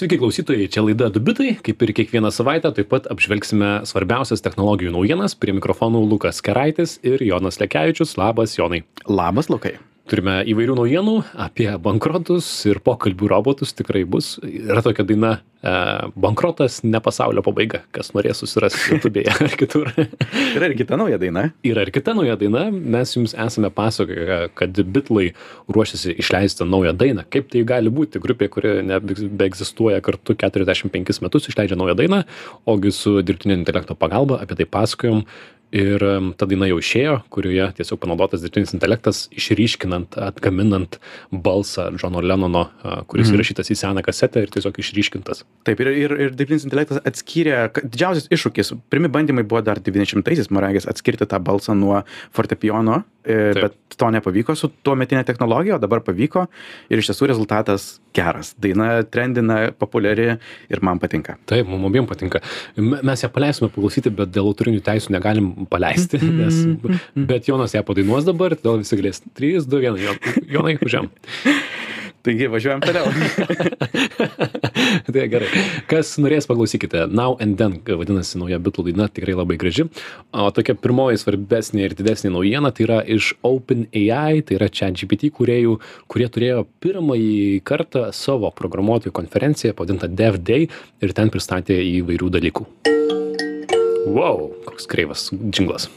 Sveiki klausytojai, čia laida Dubitai, kaip ir kiekvieną savaitę, taip pat apžvelgsime svarbiausias technologijų naujienas. Prie mikrofonų Lukas Keraitis ir Jonas Lekevičius. Labas, Jonai. Labas, Lukai turime įvairių naujienų apie bankrotus ir pokalbių robotus tikrai bus. Yra tokia daina e, Bankrotas ne pasaulio pabaiga, kas norės susirasti YouTube'e ar kitur. Yra ir kita nauja daina. Yra ir kita nauja daina. Mes jums esame pasakoję, kad Bitlai ruošiasi išleisti naują dainą. Kaip tai gali būti grupė, kuri nebeegzistuoja kartu 45 metus, išleidžia naują dainą, ogi su dirbtinio intelekto pagalba apie tai pasakojom ir ta daina jau išėjo kurioje tiesiog panaudotas dirbtinis intelektas išryškinant atgaminant balsą džono lenono kuris Mhm. įrašytas į seną kasetę ir tiesiog išryškintas Taip, ir, ir, ir dirbtinis intelektas atskyrė, didžiausias iššūkis, pirmi bandymai buvo dar 90-aisiais, man regis, atskirti tą balsą nuo fortepijono, Taip. bet to nepavyko su tuo metinė technologija, o dabar pavyko. Ir iš tiesų rezultatas geras. Daina trendina, populiari ir man patinka. taip mum abiem patinka. Me- mes ją paleisime paklausyti bet dėl autorinių teisių negalim paleisti nes bet jonas ją padainuos dabar todėl visi galės. Trys du vienas. Jon- jonai važiuojam Taigi važiuojam toliau. tai gerai. Kas norės, paklausykite. Now and Then vadinasi nauja bitlų daina, tikrai labai graži. O tokia pirmoji svarbesnė ir didesnė naujiena tai yra iš OpenAI, tai yra ChatGPT kuriejų, kurie turėjo pirmąjį kartą savo programuotojų konferenciją, pavadintą Dev Day, ir ten pristatė įvairių dalykų. Wow, koks kreivas džinglas.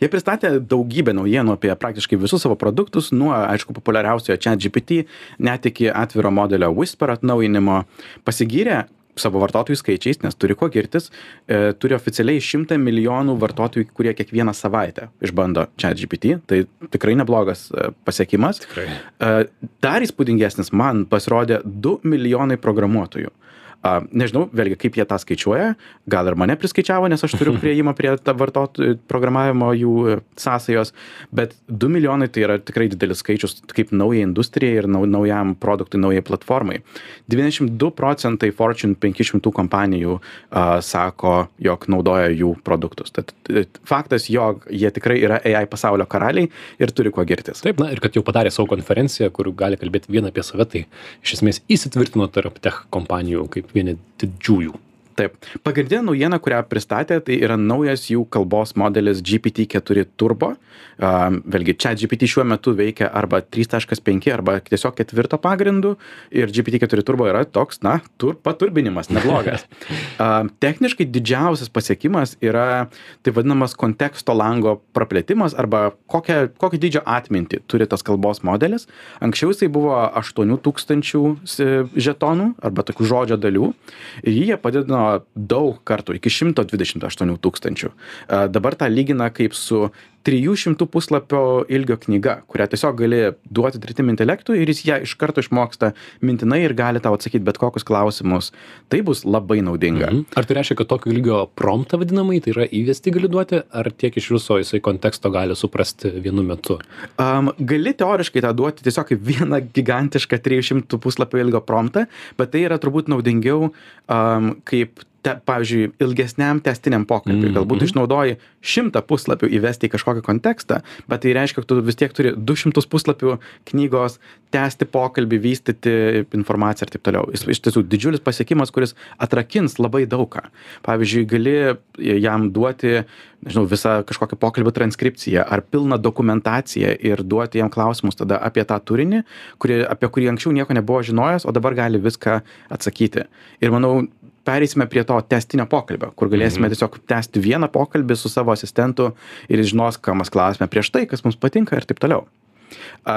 Jie pristatė daugybę naujienų apie praktiškai visus savo produktus, nuo, aišku, populiariausiojo ChatGPT, net iki atviro modelio Whisper atnaujinimo. Pasigyrė savo vartotojų skaičiais, nes turi ko girtis, e, turi oficialiai 100 milijonų vartotojų, kurie kiekvieną savaitę išbando ChatGPT, tai tikrai neblogas e, pasiekimas. Tikrai. E, Dar įspūdingesnis man pasirodė 2 milijonai programuotojų. A, nežinau, vėlgi, kaip jie tą skaičiuoja, gal ir mane priskaičiavo, nes aš turiu prieimą prie vartotojų programavimo jų e, sąsajos, bet 2 milijonai tai yra tikrai didelis skaičius kaip naujai industrijai ir nau, naujam produktui, naujai platformai. 92 procentai Fortune 500 kompanijų a, sako, jog naudoja jų produktus. Tad e, faktas, jog jie tikrai yra AI pasaulio karaliai ir turi kuo girtis. Taip, na ir kad jau padarė savo konferenciją, kur gali kalbėti vien apie save, tai iš esmės įsitvirtino tarp tech kompanijų kaip vieni didžiųjų. Taip. Pagrindinė naujiena, kurią pristatė, tai yra naujas jų kalbos modelis GPT-4 Turbo. Um, vėlgi, čia GPT šiuo metu veikia arba 3.5 arba tiesiog ketvirto pagrindu ir GPT-4 Turbo yra toks, na, tur, paturbinimas, neblogas. um, techniškai didžiausias pasiekimas yra taip vadinamas konteksto lango praplėtimas arba kokią, kokį dydžio atmintį turi tas kalbos modelis. Anksčiau jisai buvo 8000 žetonų arba tokių žodžio dalių ir jie padidino daug kartų iki 128 tūkstančių. A, Dabar tą lygina kaip su 300 puslapio ilgio knyga, kurią tiesiog gali duoti dirbtiniam intelektui ir jis ją iš karto išmoksta mintinai ir gali tau atsakyti bet kokius klausimus. Tai bus labai naudinga. Mhm. Ar tai reiškia, kad tokio ilgio promptą vadinamai, tai yra įvesti gali duoti, ar tiek iš viso jisai konteksto gali suprasti vienu metu? Um, gali teoriškai tą duoti tiesiog kaip vieną gigantišką 300 puslapio ilgio promptą, bet tai yra turbūt naudingiau um, kaip te, pavyzdžiui, ilgesniam testiniam pokalbiui. Mhm. Galbūt išnaudoji šimtą puslapių įvesti į kažkokį kontekstą, bet tai reiškia, kad tu vis tiek turi 200 puslapių knygos, tęsti pokalbį, vystyti informaciją ir taip toliau. Jis iš tiesų didžiulis pasiekimas, kuris atrakins labai daugą. Pavyzdžiui, gali jam duoti, nežinau, visą kažkokią pokalbio transkripciją ar pilną dokumentaciją ir duoti jam klausimus tada apie tą turinį, kuri, apie kurį anksčiau nieko nebuvo žinojęs, o dabar gali viską atsakyti. Ir manau, pereisime prie to testinio pokalbio, kur galėsime Mhm. tiesiog tęsti vieną pokalbį su savo asistentu ir jis žinos, ką mes klausime prieš tai, kas mums patinka ir taip toliau.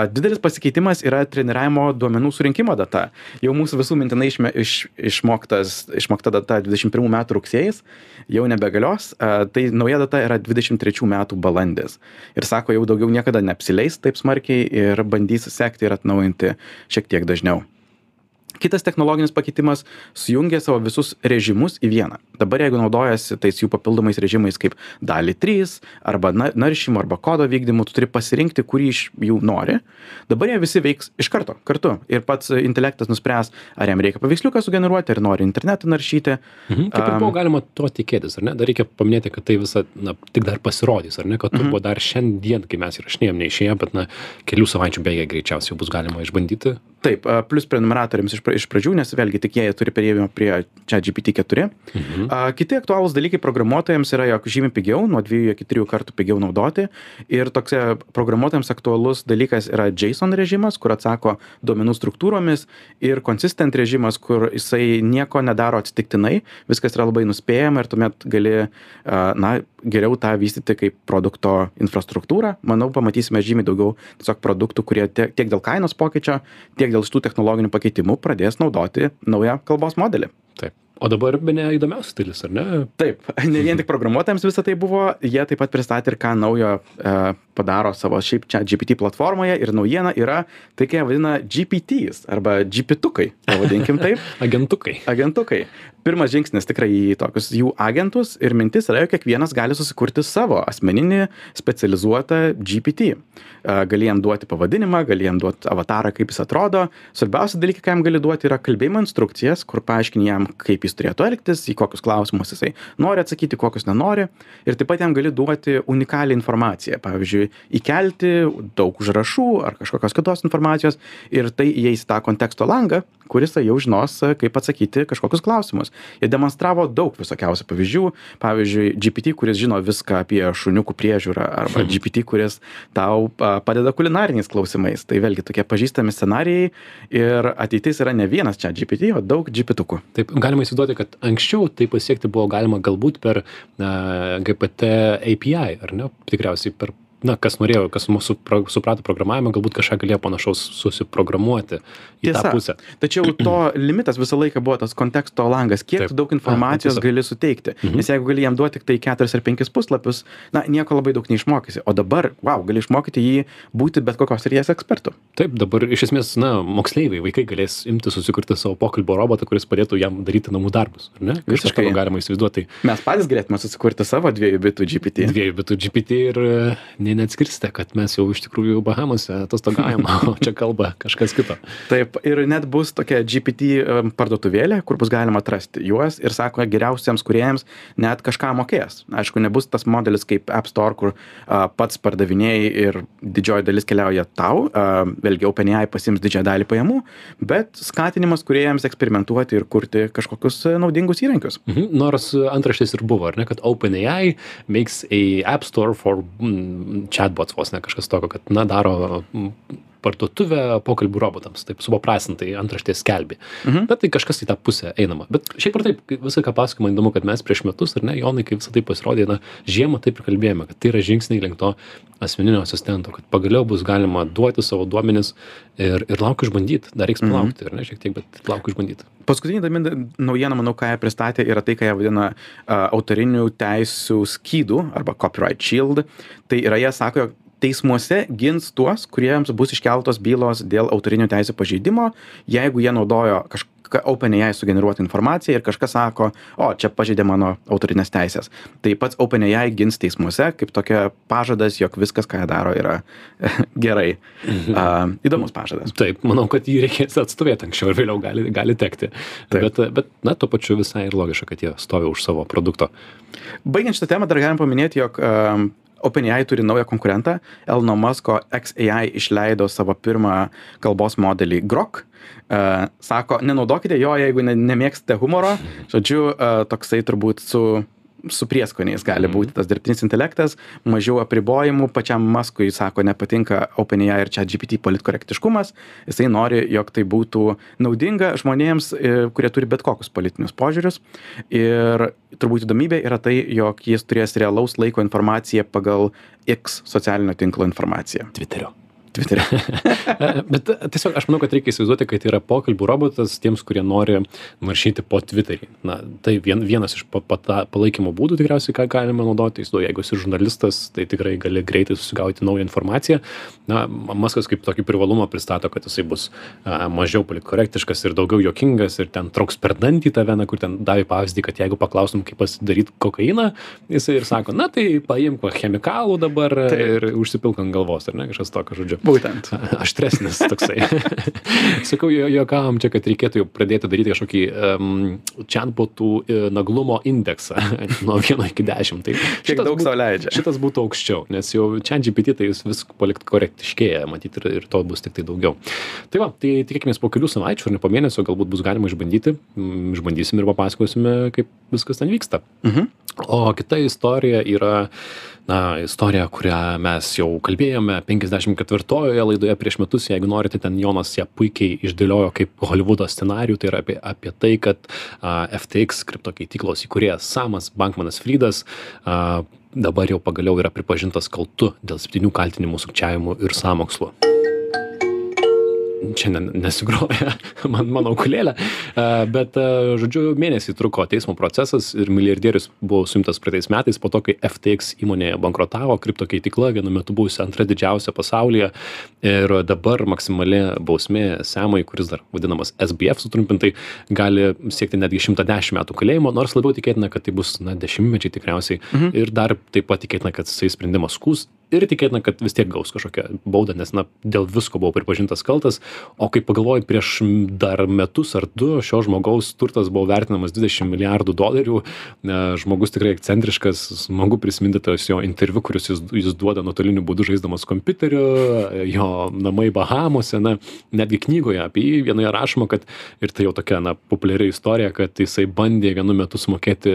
Didelis pasikeitimas yra treniravimo duomenų surinkimo data. Jau mūsų visų mintinai išme, iš, išmoktas, išmokta data 21 metų rugsėjas, jau nebegalios. Tai nauja data yra 23 metų balandis. Ir sako, jau daugiau niekada neapsileis taip smarkiai ir bandys sekti ir atnaujinti šiek tiek dažniau. Kitas technologinis pakeitimas sujungia savo visus režimus į vieną. Dabar jeigu naudojasi tais jų papildomais režimais kaip dalį 3 arba na- naršymo arba kodo vykdymu, tu turi pasirinkti, kurį iš jų nori. Dabar jie visi veiks iš karto, kartu. Ir pats intelektas nuspręs, ar jam reikia paveiksliuką sugeneruoti, ar nori internetą naršyti. Mhm. Kaip ir buvo galima to tikėtis, ar ne? Dar reikia paminėti, kad tai visa, na, tik dar pasirodys, ar ne? Kad turbo dar šiandien, kai mes įrašinėjom, neišėjo, bet, na, kelių savaičių bėgiai greičiausiai jau bus galima išbandyti. Taip, a, plus prenumeratoriams iš, iš pradžių, nes vėlgi tik jie turi prieimą prie čia GPT-4. Mhm. A, Kiti aktualūs dalykai programuotojams yra, jog žymiai pigiau, nuo 2 iki 3 kartų pigiau naudoti. Ir toks e, programuotojams aktualus dalykas yra JSON režimas, kur atsako duomenų struktūromis ir consistent režimas, kur jisai nieko nedaro atsitiktinai, viskas yra labai nuspėjama ir tuomet gali, na, geriau tą vystyti kaip produkto infrastruktūrą. Manau, pamatysime žymiai daugiau tiesiog produktų, kurie tiek, tiek dėl kainos pokyčio, tiek dėl šitų technologinių pakeitimų pradės naudoti naują kalbos modelį. O dabar be ne įdomiausias stilius, ar ne? Taip, ne vien tik programuotojams visą tai buvo, jie taip pat pristatė ir ką naujo e, padaro savo šiaip čia GPT platformoje ir naujiena yra tai, ką jie vadina GPTs arba GPT-ukai, pavadinkim taip, Agentukai. agentukai. Pirmas žingsnis tikrai į tokius jų agentus ir mintis yra, jog kiekvienas gali susikurti savo asmeninį specializuotą GPT. E, Gali jam duoti pavadinimą, gali jam duoti avatarą, kaip jis atrodo. Svarbiausia dalykai, ką jam gali duoti, yra kalbėjimo instrukcijas, kur paaiškini jam, kaip jis turėtų elgtis, į kokius klausimus jisai nori atsakyti, kokius nenori. Ir taip pat jam gali duoti unikalią informaciją. Pavyzdžiui, įkelti daug užrašų ar kažkokios kitos informacijos ir tai įeis į tą konteksto langą, kuris jau žinos, e, kaip atsakyti kažkokius klausimus. Jie demonstravo daug visokiausių pavyzdžių. Pavyzdžiui, GPT, kuris žino viską apie šuniukų priežiūrą, arba GPT, kuris tau padeda kulinariniais klausimais. Tai vėlgi tokie pažįstami scenarijai ir ateitis yra ne vienas čia GPT, o daug GPT-ukų. Taip, galima įsivaizduoti, kad anksčiau tai pasiekti buvo galima galbūt per na, GPT API, ar ne? Tikriausiai per, na, kas norėjo, kas mūsų pro, suprato programavimą, galbūt kažką galėjo panašaus susiprogramuoti į tą pusę. Tačiau to limitas visą laiką buvo tas konteksto langas, kiek Taip. daug informacijos A, gali suteikti. Mhm. Nes jeigu gali jam duoti tik tai 4 ar 5 puslapius, na, nieko labai daug neišmokysi. O dabar, wow, gali išmokyti jį būti bet kokios ryties ekspertu. Taip, dabar iš esmės, na, moksleiviai, vaikai galės imti susikurti savo pokalbio robotą, kuris padėtų jam daryti namų darbus, ar ne? Visiškai. galima įsivaizduoti. Mes patys galėtume susikurti savo dviejų bitų GPT. Dviejų bitų GPT ir e, ne, neatskirsite, kad mes jau iš tikrųjų Bahamose atostogaujam, o čia kalba kažkas kito. Taip, ir net bus tokia GPT parduotuvėlė, kur bus galima atrasti juos ir sako, geriausiems kuriejams net kažką mokės. Aišku, nebus tas modelis kaip App Store, kur a, pats pardavinėjai ir didžioji dalis keliauja tau, a, vėlgi OpenAI pasims didžiąją dalį pajamų, bet skatinimas kuriejams eksperimentuoti ir kurti kažkokius e, naudingus įrankius. Mhm. Nors antraštės ir buvo, ar ne, kad OpenAI makes a app store for mm, chatbots, vos ne kažkas tokio, kad, na, daro mm, parduotuvę pokalbių robotams, taip supaprastintai antraštės skelbi. Mhm. Bet tai kažkas į tą pusę einama. Bet šiaip ar taip, visą ką pasakojama, įdomu, kad mes prieš metus, ar ne, Jonai, kai visą tai pasirodė, na, žiemą taip ir kalbėjome, kad tai yra žingsniai link to asmeninio asistento, kad pagaliau bus galima duoti savo duomenis ir, ir laukiu išbandyti. Dar reiks Mhm. palaukti, ar ne, šiek tiek, bet laukiu išbandyti. Paskutinė įdomi naujiena, manau, ką jie pristatė, yra tai, ką jie vadina uh, autorinių teisų skydų arba copyright shield. Tai yra, jie sako, jog teismuose gins tuos, kuriems bus iškeltos bylos dėl autorinių teisų pažeidimo, jeigu jie naudojo kažką OpenAI sugeneruotą informaciją ir kažkas sako, o čia pažeidė mano autorinės teisės. Tai pats OpenAI gins teismuose kaip tokia pažadas, jog viskas, ką jie daro, yra gerai. Uh, įdomus pažadas. Taip, manau, kad jį reikės atstovėti anksčiau ir vėliau gali, gali tekti. Taip. Bet, bet, na, tuo pačiu visai ir logiška, kad jie stovi už savo produkto. Baigiant šitą temą, dar galim paminėti, jog um, OpenAI turi naują konkurentą. Elno Musko XAI išleido savo pirmą kalbos modelį Grok. Uh, sako, nenaudokite jo, jeigu ne, nemėgstate humoro. Žodžiu, uh, toksai turbūt su su prieskoniais gali būti tas dirbtinis intelektas, mažiau apribojimų, pačiam Maskui, sako, nepatinka OpenAI ir čia GPT politkorektiškumas, jisai nori, jog tai būtų naudinga žmonėms, e, kurie turi bet kokius politinius požiūrius. Ir turbūt įdomybė yra tai, jog jis turės realaus laiko informaciją pagal X socialinio tinklo informaciją. Twitterio. Twitter'e. Bet tiesiog aš manau, kad reikia įsivaizduoti, kad tai yra pokalbių robotas tiems, kurie nori naršyti po Twitterį. Na, tai vien, vienas iš pa, pa, palaikymo būdų tikriausiai, ką galima naudoti. Įsivaizduoju, jeigu esi žurnalistas, tai tikrai gali greitai susigauti naują informaciją. Na, Maskas kaip tokį privalumą pristato, kad jisai bus a, mažiau politkorektiškas ir daugiau jokingas ir ten trauks per dantį tą veną, kur ten davė pavyzdį, kad jeigu paklaustum, kaip pasidaryti kokainą, jisai ir sako, na tai paimk chemikalų dabar Taip. ir užsipilk ant galvos, ar ne, kažkas tokio žodžiu. Būtent. Aštresnis toksai. Sakau, juokavom čia, kad reikėtų jau pradėti daryti kažkokį um, chatbotų e, naglumo indeksą nuo 1 iki 10. Tai Kiek daug būt- sau leidžia. Šitas būtų aukščiau, nes jau čia GPT tai jis vis palikt korektiškėja, matyti, ir, ir to bus tik tai daugiau. Tai va, tai tikėkime po kelių savaičių ar ne po mėnesio galbūt bus galima išbandyti, Mm, išbandysim ir papasakosime, kaip viskas ten vyksta. Mhm. O kita istorija yra, na, istorija, kurią mes jau kalbėjome 54-ojoje laidoje prieš metus, jeigu norite, ten Jonas ją puikiai išdėliojo kaip Hollywoodo scenarių, tai yra apie, apie tai, kad a, FTX kripto keityklos įkūrėjas Samas Bankmanas Frydas a, dabar jau pagaliau yra pripažintas kaltu dėl septynių kaltinimų sukčiavimu ir samokslu šiandien nesigroja man mano ukulėlė, a, bet a, žodžiu mėnesį truko teismo procesas ir milijardierius buvo suimtas praeitais metais po to, kai FTX įmonė bankrotavo, kripto keitikla vienu metu buvusi antra didžiausia pasaulyje. Ir dabar maksimali bausmė Semai, kuris dar vadinamas SBF sutrumpintai, gali siekti netgi 110 metų kalėjimo, nors labiau tikėtina, kad tai bus na, dešimtmečiai tikriausiai. Mhm. ir dar taip pat tikėtina, kad jisai sprendimą skūs ir tikėtina, kad vis tiek gaus kažkokią baudą, nes na, dėl visko buvo pripažintas kaltas, o kai pagalvoju, prieš dar metus ar du šio žmogaus turtas buvo vertinamas 20 milijardų dolerių, e, žmogus tikrai ekscentriškas, smagu prisiminti tas jo interviu, kuris jis, jis duoda nuotoliniu būdu žaisdamas kompiuteriu, jo namai Bahamose, na, netgi knygoje apie jį vienoje rašoma, kad ir tai jau tokia, na, populiari istorija, kad jisai bandė vienu metu sumokėti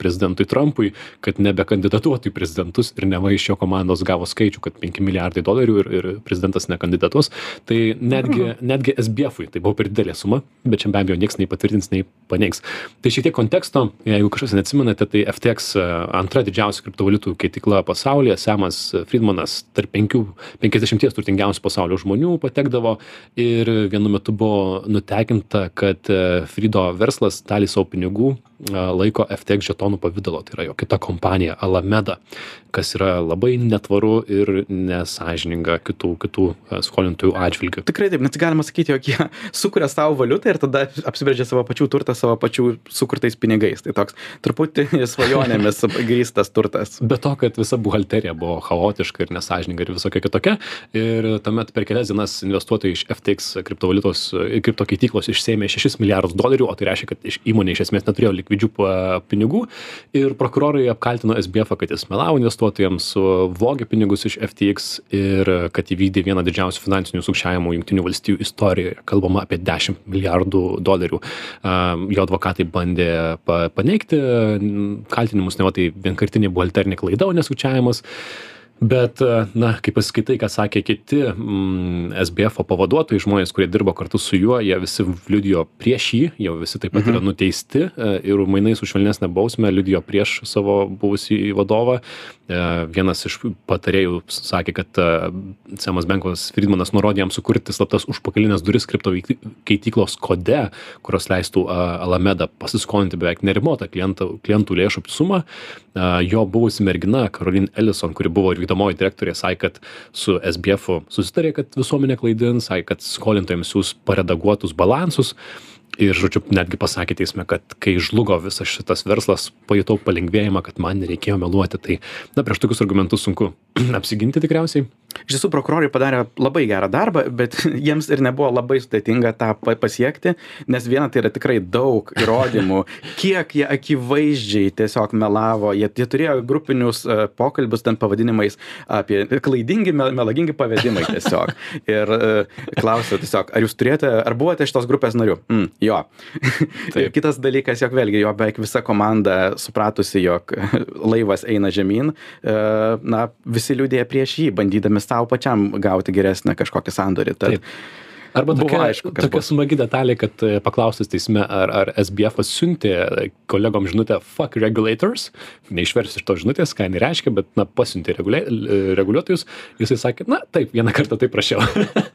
prezidentui Trumpui, kad nebekandidatuotų į prezidentus ir neva iš jo komandos gavo skaičių, kad 5 milijardai dolerių ir, ir prezidentas nekandidatuos. Tai netgi, netgi SBF-ui tai buvo per didelė suma, bet čia be abejo niekas nei patvirtins, nei paneigs. Tai šiek tiek konteksto, jeigu kažkas neatsimenate, tai FTX e, antra didžiausia kriptovaliutų keitikla pasaulyje, Samas Friedmanas tarp 5, 50 turtingiausių pasaulio žmonių patekdavo ir vienu metu buvo nutekinta, kad e, Frido verslas dalį savo pinigų laiko FTX žetonų pavydalo, tai yra jo kita kompanija Alameda, kas yra labai netvaru ir nesažininga kitų, kitų e, skolintojų atžvilgių. Tikrai taip, net galima sakyti, jog jie sukuria savo valiutą ir tada apsibrėžia savo pačių turtą savo pačių sukurtais pinigais. Tai toks truputį svajonėmis grįstas turtas. Be to, kad visa buhalterija buvo chaotiška ir nesažininga ir visokia kitokia. Ir tuomet per kelias dienas investuotojai iš FTX kriptovaliutos, kripto keityklos išsėmė 6 milijardus dolerių, o tai reiškia, kad iš įmonė iš esmės neturėjo likvidžių pinigų. Ir prokurorai apkaltino SBF, kad jis melavo investuotojams, vogė pinigus iš FTX ir kad įvykdė vieną didžiausių finansinių sukčiavimų Junktinių valstybių istorijoje. Kalbama apie 10 milijardų dolerių. Jo advokatai bandė pa, paneigti kaltinimus, ne va tai vienkartinė buhalterinė klaida, o nesukčiavimas. Bet, e, na, kai paskaitai, ką sakė kiti mm, SBF pavaduotojai, žmonės, kurie dirbo kartu su juo, jie visi liudijo prieš jį, jau visi taip pat mhm. yra nuteisti e, ir mainais už švelnesnę bausmę liudijo prieš savo buvusį vadovą. E, Vienas iš patarėjų sakė, kad Semas Benkovas Friedmanas nurodė jam sukurti slaptas užpakalinės duris kripto veikti- keityklos kode, kurios leistų Alameda pasiskolinti beveik nerimotą klientų, klientų lėšų sumą. Jo buvusi mergina Karolin Ellison, kuri buvo ir vykdomoji direktorė, sakė, kad su SBF susitarė, kad visuomenė klaidins, sakė, kad skolintojams siūs paredaguotus balansus. Ir, žodžiu, netgi pasakė teisme, kad kai žlugo visas šitas verslas, pajutau palengvėjimą, kad man nereikėjo meluoti. Tai, na, prieš tokius argumentus sunku apsiginti tikriausiai. Iš tiesų, prokurorai padarė labai gerą darbą, bet jiems ir nebuvo labai sudėtinga tą pa- pasiekti, nes viena tai yra tikrai daug įrodymų, kiek jie akivaizdžiai tiesiog melavo, jie, jie turėjo grupinius uh, pokalbius ten pavadinimais apie klaidingi, mel- melagingi pavedimai tiesiog. Ir uh, klausė tiesiog, ar jūs turėjote, ar buvote šitos grupės nariu? Mm, jo. Taip. Kitas dalykas, jog vėlgi jo beveik visa komanda supratusi, jog laivas eina žemyn, e, na, visi liūdėjo prieš jį, bandydami savo pačiam gauti geresnę kažkokį sandorį. Tad, Taip. Arba Buvo tokia, aišku, kas tokia bus. smagi detalė, kad e, paklaustas teisme, ar, ar SBF siuntė kolegom žinutę fuck regulators, neišversi iš to žinutės, ką jinai reiškia, bet, na, pasiuntė regulia, reguliuotojus, jisai sakė, na, taip, vieną kartą tai prašiau.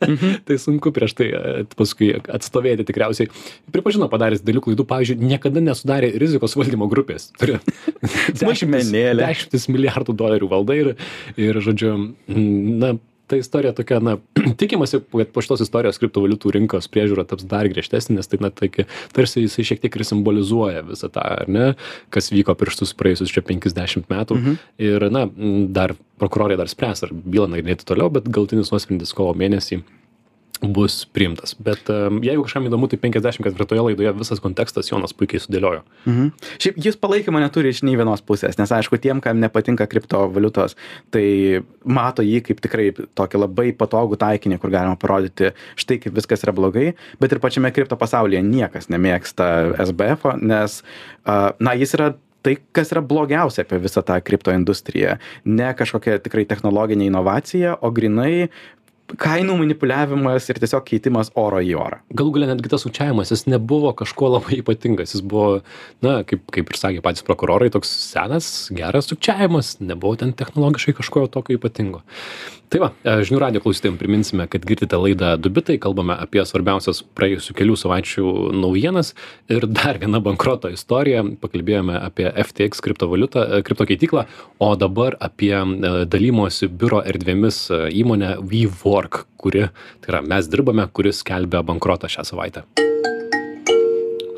Mhm. tai sunku prieš tai e, paskui atstovėti tikriausiai. Pripažino padaręs dėlių klaidų, pavyzdžiui, niekada nesudarė rizikos valdymo grupės. Turi dešimtis, dešimtis milijardų dolerių valdai ir, ir žodžiu, na, ta istorija tokia, na, tikimasi, kad po šitos istorijos kriptovaliutų rinkos priežiūra taps dar griežtesnė, nes tai, na, tai, tarsi jisai šiek tiek ir simbolizuoja visą tą, ar ne, kas vyko prieš tus praėjusius čia 50 metų. Mhm. Ir, na, dar prokurorė dar spręs, ar bylą nagrinėti toliau, bet galtinis nuosprendis kovo mėnesį bus priimtas. Bet um, jeigu kažkam įdomu, tai 54 laidoje visas kontekstas Jonas puikiai sudėliojo. Mhm. Šiaip jis palaikymo neturi iš nei vienos pusės, nes aišku, tiem, kam nepatinka kriptovaliutos, tai mato jį kaip tikrai tokį labai patogų taikinį, kur galima parodyti štai kaip viskas yra blogai, bet ir pačiame kripto pasaulyje niekas nemėgsta SBF, nes, uh, na, jis yra tai kas yra blogiausia apie visą tą kripto industriją ne kažkokia tikrai technologinė inovacija o grynai kainų manipuliavimas ir tiesiog keitimas oro į orą. Galų galia netgi tas sukčiavimas, jis nebuvo kažkuo labai ypatingas, jis buvo, na, kaip, kaip ir sakė patys prokurorai, toks senas, geras sukčiavimas, nebuvo ten technologiškai kažko tokio ypatingo. Tai va, e, žinių radio klausytėjim priminsime, kad girdite laidą Dubitai, kalbame apie svarbiausias praėjusių kelių savaičių naujienas ir dar viena bankroto istorija, pakalbėjome apie FTX kriptovaliutą, e, kriptokeityklą, o dabar apie e, dalymosi biuro erdvėmis įmonę WeWork, kuri, tai yra mes dirbame, kuris skelbia bankrotą šią savaitę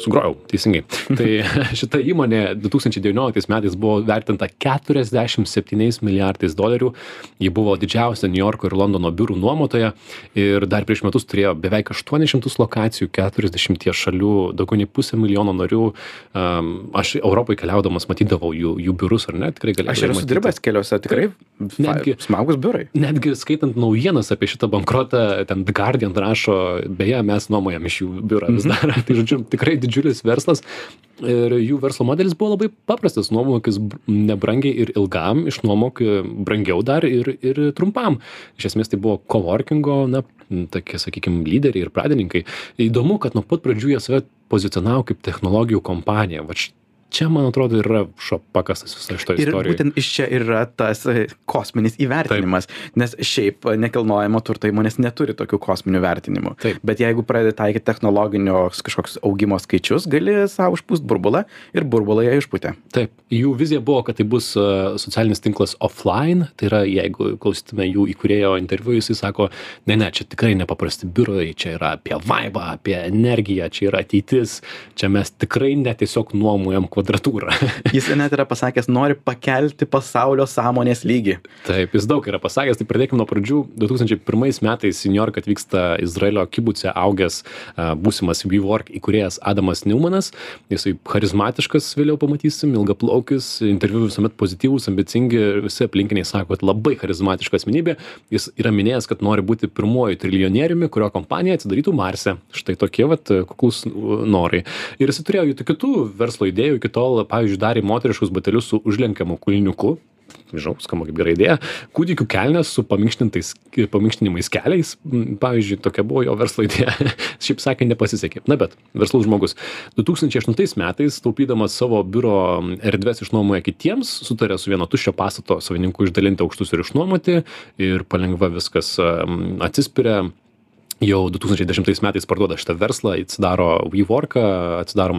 sugrojau teisingai. Tai šita įmonė du tūkstančiai devynioliktais metais buvo vertinta keturiasdešim septyniais milijardais dolerių. Ji buvo didžiausia niujorko ir londono biurų nuomotoja ir dar prieš metus turėjo beveik aštuonis šimtus lokacijų keturiasdešimtyje šalių daugiau nei pusę milijono narių. Um, aš europoj keliaudamas matydavau jų jų biurus ar ne? Tikrai galėdavai aš esu dirbęs keliuose tikrai netgi smagūs biurai. Netgi skaitant naujienas apie šitą bankrotą ten The Guardian rašo beje mes nuomojam iš jų biurą vis dar. Tai žodžiu tikrai didžiulis verslas ir jų verslo modelis buvo labai paprastas. Nuomokis nebrangiai ir ilgam išnuomok brangiau dar ir ir trumpam. Iš esmės tai buvo kovorkingo na tokie sakykim lyderiai ir pradininkai. Įdomu kad nuo pat pradžių jie save pozicionavo kaip technologijų kompanija. Vat čia man atrodo ir yra šuo pakastas visoj šitoj ir istorijoj. būtent iš čia ir yra tas e, kosminis įvertinimas. Nes šiaip nekilnojamo turto įmonės neturi tokių kosminių vertinimų. Taip. bet jeigu pradedi taikyt technologinius kažkokius augimo skaičius gali sau užpūst burbulą ir burbulą jie išpūtė. Taip. Jų vizija buvo kad tai bus uh, socialinis tinklas offline. Tai yra jeigu klausytume jų įkūrėjo interviu jisai sako ne ne čia tikrai nepaprasti biurai čia yra apie vaibą apie energiją čia yra ateitis čia mes tikrai ne tiesiog nuomojam kvadratūrą. jis net yra pasakęs, nori pakelti pasaulio sąmonės lygį. Taip, jis daug yra pasakęs, tai pradėkime nuo pradžių. 2001 metais į New York atvyksta Izraelio kibuce augęs būsimas WeWork įkūrėjas Adamas Newmanas. Jisai charizmatiškas, vėliau pamatysim, ilgaplaukis, interviu visuomet pozityvus, ambicingi, visi aplinkiniai sako, kad labai charizmatiška asmenybė. Jis yra minėjęs, kad nori būti pirmuoju triljonieriumi, kurio kompanija atsidarytų Marse. Štai tokie vat kuklus norai. Ir jis turėjo jų kitų verslo idėjų, iki tol, pavyzdžiui, darė moteriškus batelius su užlenkiamu kulniuku. Žinau, skamba kaip gera idėja. Kūdikių kelnes su paminkštinimais keliais. Pavyzdžiui, tokia buvo jo verslo idėja. Šiaip sakė, nepasisekė. Na bet, verslus žmogus. 2008 metais, taupydamas savo biuro erdvės išnuomoja kitiems, sutarė su vieno tuščio pastato savininku išdalinti aukštus ir išnuomoti. Ir palengva viskas atsispiria jau du tūkstančiai dešimtais metais parduoda šitą verslą atsidaro WeWorką atsidaro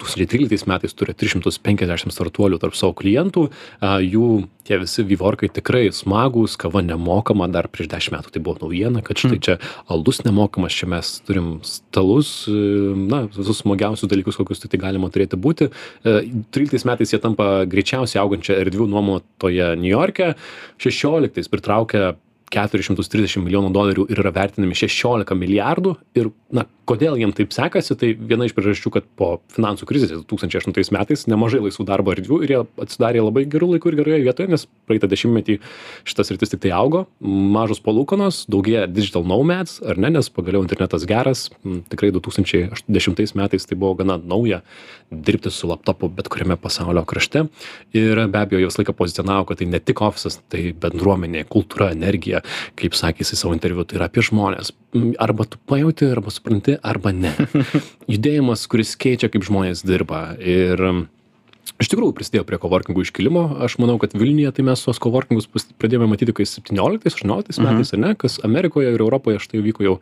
tūkstančiai tryliktais metais turi tris šimtus penkiasdešim startuolių tarp savo klientų jų tie visi WeWorkai tikrai smagūs kava nemokama dar prieš dešim metų tai buvo naujiena kad štai čia alus nemokamas čia mes turim stalus na visus smagiausius dalykus kokius tiktai galima turėti būti. Tryliktais metais jie tampa greičiausiai augančia erdvių nuomotoja niujorke šešioliktais pritraukia keturis šimtus trisdešim milijonų dolerių ir yra vertinami šešiolika milijardų ir na kodėl jiem taip sekasi tai viena iš priežasčių kad po finansų krizės du tūkstančiai aštuntais metais nemažai laisvų darbo erdvių ir jie atsidarė labai geru laiku ir geroje vietoje nes praeitą dešimtmetį šita sritis tiktai augo. Mažos palūkanos daugėja digital nomads ar ne nes pagaliau internetas geras. Tikrai du tūkstančiai dešimtais metais tai buvo gana nauja dirbti su laptopu bet kuriame pasaulio krašte. Ir be abejo jie visą laiką pozicionavo kad tai ne tik ofisas tai bendruomenė kultūra energija kaip sakė jisai savo interviu tai yra apie žmones arba tu pajauti arba supranti arba ne. Judėjimas kuris keičia kaip žmonės dirba. Ir iš tikrųjų prisidėjo prie kovorkingų iškilimo. Aš manau kad vilniuje tai mes tuos kovorkingus pradėjome matyti kai septynioliktais aštuonioliktais Mhm. metais ar ne kas amerikoje ir europoje štai vyko jau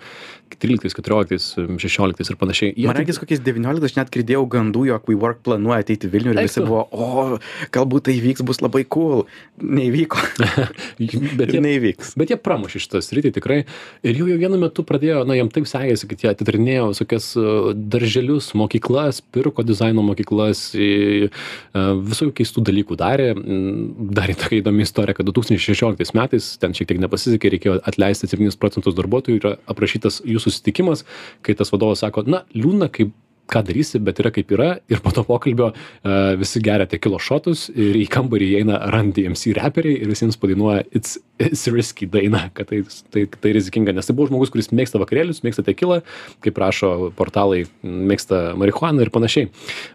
tryliktais keturioliktais šešioliktais ir panašiai Jie Man regis kokiais 19 aš net girdėjau gandų, jog WeWork planuoja ateiti į Vilnių ir visi buvo, o, galbūt tai įvyks, bus labai cool. Neįvyko. bet jie Neįvyks. Bet jie pramušė šitą sritį tikrai. Ir jau, jau vienu metu pradėjo, na, jiem taip sekėsi, kad jie atidarinėjo visokias uh, darželius, mokyklas, pirko dizaino mokyklas, uh, visokių keistų dalykų darė. Mm, Dar tokia įdomi istorija, kad 2016 metais, ten šiek tiek nepasisekė, reikėjo atleisti 7 procentus darbuotojų, yra aprašytas jų susitikimas, kai tas vadovas sako, na, liūdna, kaip ką darysi, bet yra kaip yra. Ir po to pokalbio uh, visi geria tekilo šotus ir į kambarį įeina Run DMC reperiai ir visiems padainuoja It's, it's risky dainą, kad tai, tai, tai rizikinga. Nes tai buvo žmogus, kuris mėgsta vakarėlius, mėgsta tekilą, kaip rašo portalai, mėgsta marihuaną ir panašiai.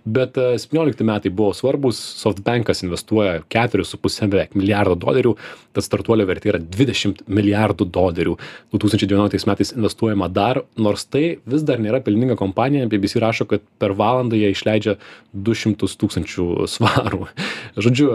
Bet uh, 17 metai buvo svarbus, SoftBankas investuoja 4,5 beveik milijardo dolerių, tad startuolio vertė yra 20 milijardų dolerių. 2019 metais investuojama dar, nors tai vis dar nėra pelninga kompanija, BBC rašo, kad per valandą jie išleidžia 200 tūkstančių svarų. Žodžiu,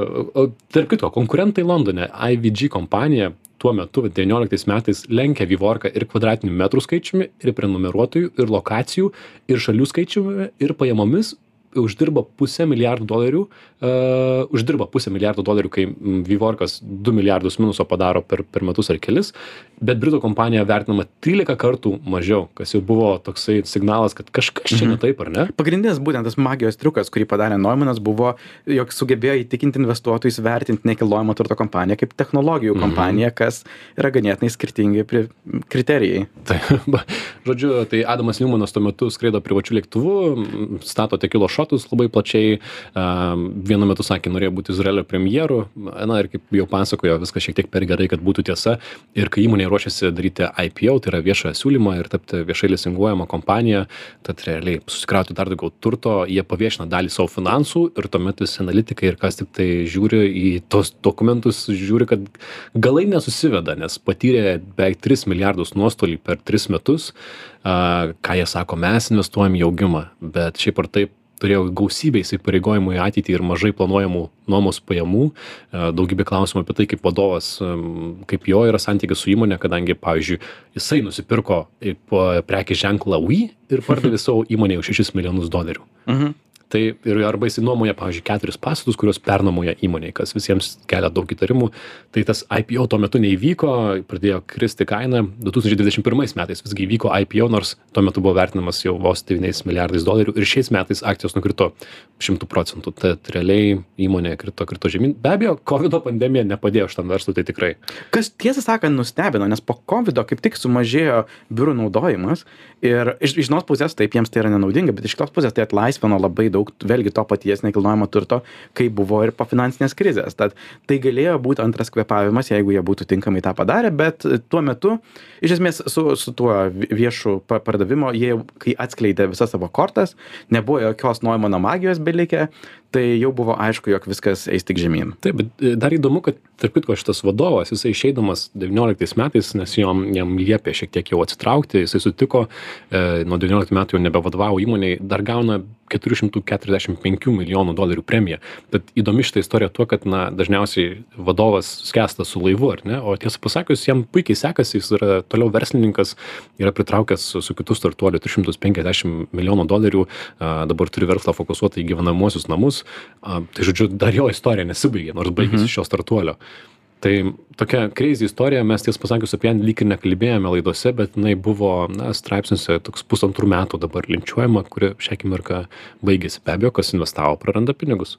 tarp kito, konkurentai Londone, IVG kompanija tuo metu 19 metais lenkia Vivorką ir kvadratinių metrų skaičiumi, ir prenumeruotojų, ir lokacijų, ir šalių skaičiumi, ir pajamomis uždirba pusę milijardų dolerių, uh, uždirba pusę milijardų dolerių, kai mm, Vivorkas 2 milijardus minuso padaro per, per metus ar kelis, bet Britų kompanija vertinama 13 kartų mažiau, kas jau buvo toksai signalas, kad kažkas čia Mhm. ne taip, ar ne? Pagrindinis būtent tas magijos triukas, kurį padarė Neumanas, buvo, jog sugebėjo įtikinti investuotojus vertinti nekilnojamo turto kompaniją kaip technologijų Mhm. kompaniją, kas yra ganėtinai skirtingi kriterijai. Tai, žodžiu, tai Adamas Newmanas tuo metu skraido privačiu lėktuvu, stato tekilo šotus labai plačiai, vienu metu sakė, norėjo būti Izraelio premjeru, na ir kaip jau pasakojo, viskas šiek tiek per gerai, kad būtų tiesa. Ir kai įmonė ruošiasi daryti IPO, tai yra viešą siūlymą ir tapti viešai lisinguojama kompanija, tad realiai susikrauti dar daugiau turto, jie paviešina dalį savo finansų ir tuomet visi analitikai ir kas tik tai žiūri į tos dokumentus, žiūri, kad galai nesusiveda, nes patyrė beveik 3 milijardus nuostolį per 3 metus, ką jie sako, mes investuojam į augimą, bet šiaip ar taip turėjau gausybę įsipareigojimų į ateitį ir mažai planuojamų nuomos pajamų, a, daugybė klausimų apie tai, kaip vadovas, kaip jo yra santykis su įmonė, kadangi, pavyzdžiui, jisai nusipirko į- po prekės ženklą Wii ir pardavė savo įmonėje už 6 milijonus dolerių. Mhm. Tai ir arba jisai nuomoja, pavyzdžiui, keturis pastatus, kuriuos pernuomoja įmoniai, kas visiems kelia daug įtarimų. Tai tas IPO tuo metu neįvyko, pradėjo kristi kaina. 2021 metais visgi įvyko IPO, nors tuo metu buvo vertinamas jau vos 9 milijardais dolerių ir šiais metais akcijos nukrito 100 procentų. Tad realiai įmonė krito, krito žemyn. Be abejo, COVID pandemija nepadėjo šitam verslui, tai tikrai. Kas tiesą sakant nustebino, nes po COVID kaip tik sumažėjo biurų naudojimas ir iš, iš vienos pusės taip jiems tai yra nenaudinga, bet iš kitos pusės tai atlaisvino labai daug vėlgi to paties nekilnojamo turto, kai buvo ir po finansinės krizės. Tad tai galėjo būti antras kvepavimas, jeigu jie būtų tinkamai tą padarę, bet tuo metu, iš esmės su, su tuo viešu pa- pardavimo, jie, kai atskleidė visas savo kortas, nebuvo jokios Noimano magijos belikę, tai jau buvo aišku, jog viskas eis tik žemyn. Taip, bet e, dar įdomu, kad tarp kitko šitas vadovas, jisai išeidamas 19 metais, nes jam, jam liepė šiek tiek jau atsitraukti, jisai sutiko, e, nuo 19 metų jau nebevadovavo įmoniai, dar gauna 445 milijonų dolerių premiją. Bet įdomi šitą istoriją tuo, kad na, dažniausiai vadovas skęsta su laivu, ar ne? O tiesą pasakius, jam puikiai sekasi, jis yra toliau verslininkas, yra pritraukęs su, su kitų startuoliu 350 milijonų dolerių, a, dabar turi verslą fokusuotą į gyvenamuosius namus. A, tai žodžiu, dar jo istorija nesibaigė, nors baigėsi Mhm. šio startuolio. Tai tokia crazy istorija, mes ties pasakius apie ją lyg ir nekalbėjome laidose, bet jinai buvo na, straipsniuose toks pusantrų metų dabar linčiuojama, kuri šią akimirką baigėsi. Be abejo, kas investavo, praranda pinigus.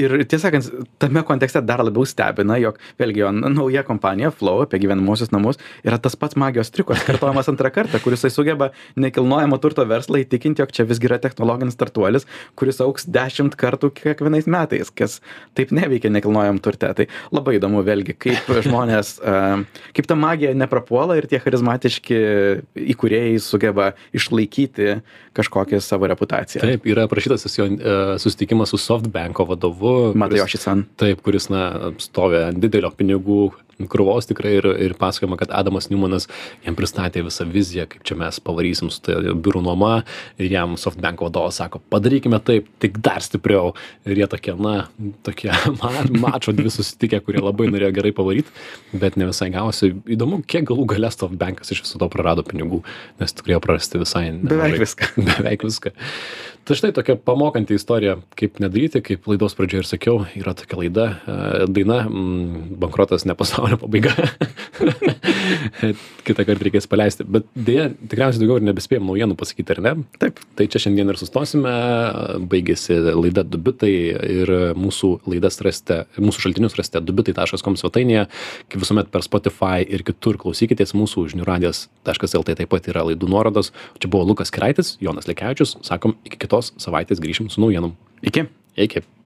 Ir tiesą sakant, tame kontekste dar labiau stebina, jog vėlgi jo nauja kompanija Flow apie gyvenamosius namus yra tas pats magijos triukas, kartojamas antrą kartą, kuris sugeba nekilnojamo turto verslą įtikinti, jog čia visgi yra technologinis startuolis, kuris auks dešimt kartų kiekvienais metais, kas taip neveikia nekilnojam turte. Tai labai įdomu vėlgi, kaip žmonės, kaip ta magija neprapuola ir tie charizmatiški įkūrėjai sugeba išlaikyti kažkokią savo reputaciją. Taip, yra aprašytas tas jo e, susitikimas su SoftBanko vadovu vadovu. Matajoshi San. Taip, kuris, na, stovi ant didelio pinigų krūvos tikrai ir, ir pasakojama, kad Adamas Newmanas jam pristatė visą viziją, kaip čia mes pavarysim su tai biurų nuoma ir jam SoftBank vadovas sako, padarykime taip, tik dar stipriau. Ir jie tokie, na, tokie ma- mačo dvi susitikę, kurie labai norėjo gerai pavaryti, bet ne visai gavosi. Įdomu, kiek galų galę SoftBankas iš viso to prarado pinigų, nes turėjo prarasti visai. Beveik nemažai. viską. Beveik viską. Tai štai tokia pamokanti istorija, kaip nedaryti, kaip laidos pradžioje ir sakiau, yra tokia laida, e, daina, bankrotas ne pasaulio pabaiga. Kitą kartą reikės paleisti. Bet dėja, tikriausiai daugiau ir nebespėjom naujienų pasakyti, ar ne? Taip. Tai čia šiandien ir sustosime. Baigėsi laida Dubitai ir mūsų laidas rasite, mūsų šaltinius rasite dubitai.com svetainėje, kaip visuomet per Spotify ir kitur klausykitės mūsų žiniųradijas.lt taip pat yra laidų nuorodos. Čia buvo Lukas Kiraitis, Jonas Lekevičius. Sakom, iki kitos savaitės grįšim su naujienom. Iki. Iki.